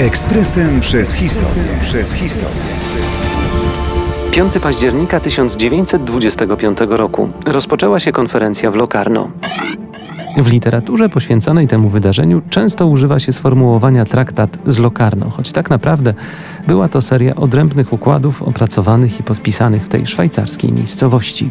Ekspresem przez historię. Przez historię. 5 października 1925 roku rozpoczęła się konferencja w Locarno. W literaturze poświęconej temu wydarzeniu często używa się sformułowania traktat z Locarno, choć tak naprawdę była to seria odrębnych układów opracowanych i podpisanych w tej szwajcarskiej miejscowości.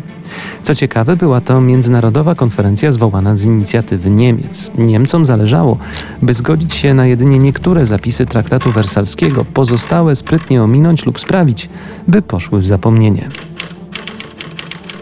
Co ciekawe, była to międzynarodowa konferencja zwołana z inicjatywy Niemiec. Niemcom zależało, by zgodzić się na jedynie niektóre zapisy traktatu wersalskiego, pozostałe sprytnie ominąć lub sprawić, by poszły w zapomnienie.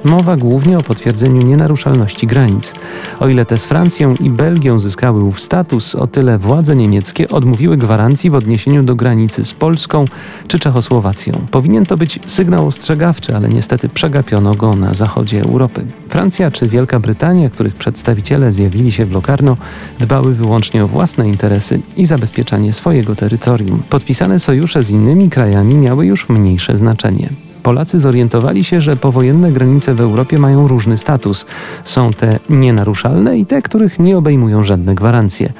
Mowa głównie o potwierdzeniu nienaruszalności granic. O ile te z Francją i Belgią zyskały ów status, o tyle władze niemieckie odmówiły gwarancji w odniesieniu do granicy z Polską czy Czechosłowacją. Powinien to być sygnał ostrzegawczy, ale niestety przegapiono go na zachodzie Europy. Francja czy Wielka Brytania, których przedstawiciele zjawili się w Locarno, dbały wyłącznie o własne interesy i zabezpieczanie swojego terytorium. Podpisane sojusze z innymi krajami miały już mniejsze znaczenie. Polacy zorientowali się, że powojenne granice w Europie mają różny status. Są te nienaruszalne i te, których nie obejmują żadne gwarancje.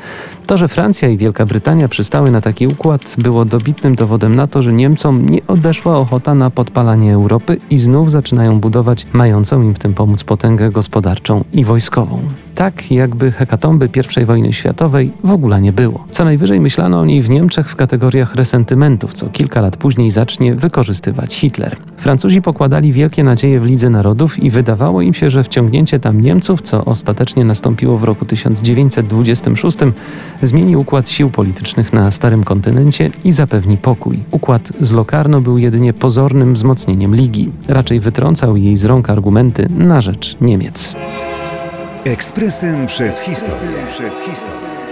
To, że Francja i Wielka Brytania przystały na taki układ, było dobitnym dowodem na to, że Niemcom nie odeszła ochota na podpalanie Europy i znów zaczynają budować mającą im w tym pomóc potęgę gospodarczą i wojskową. Tak, jakby hekatomby I wojny światowej w ogóle nie było. Co najwyżej myślano o niej w Niemczech w kategoriach resentymentów, co kilka lat później zacznie wykorzystywać Hitler. Francuzi pokładali wielkie nadzieje w Lidze Narodów i wydawało im się, że wciągnięcie tam Niemców, co ostatecznie nastąpiło w roku 1926, zmieni układ sił politycznych na starym kontynencie i zapewni pokój. Układ z Locarno był jedynie pozornym wzmocnieniem ligi. Raczej wytrącał jej z rąk argumenty na rzecz Niemiec. Ekspresem przez historię. Przez historię.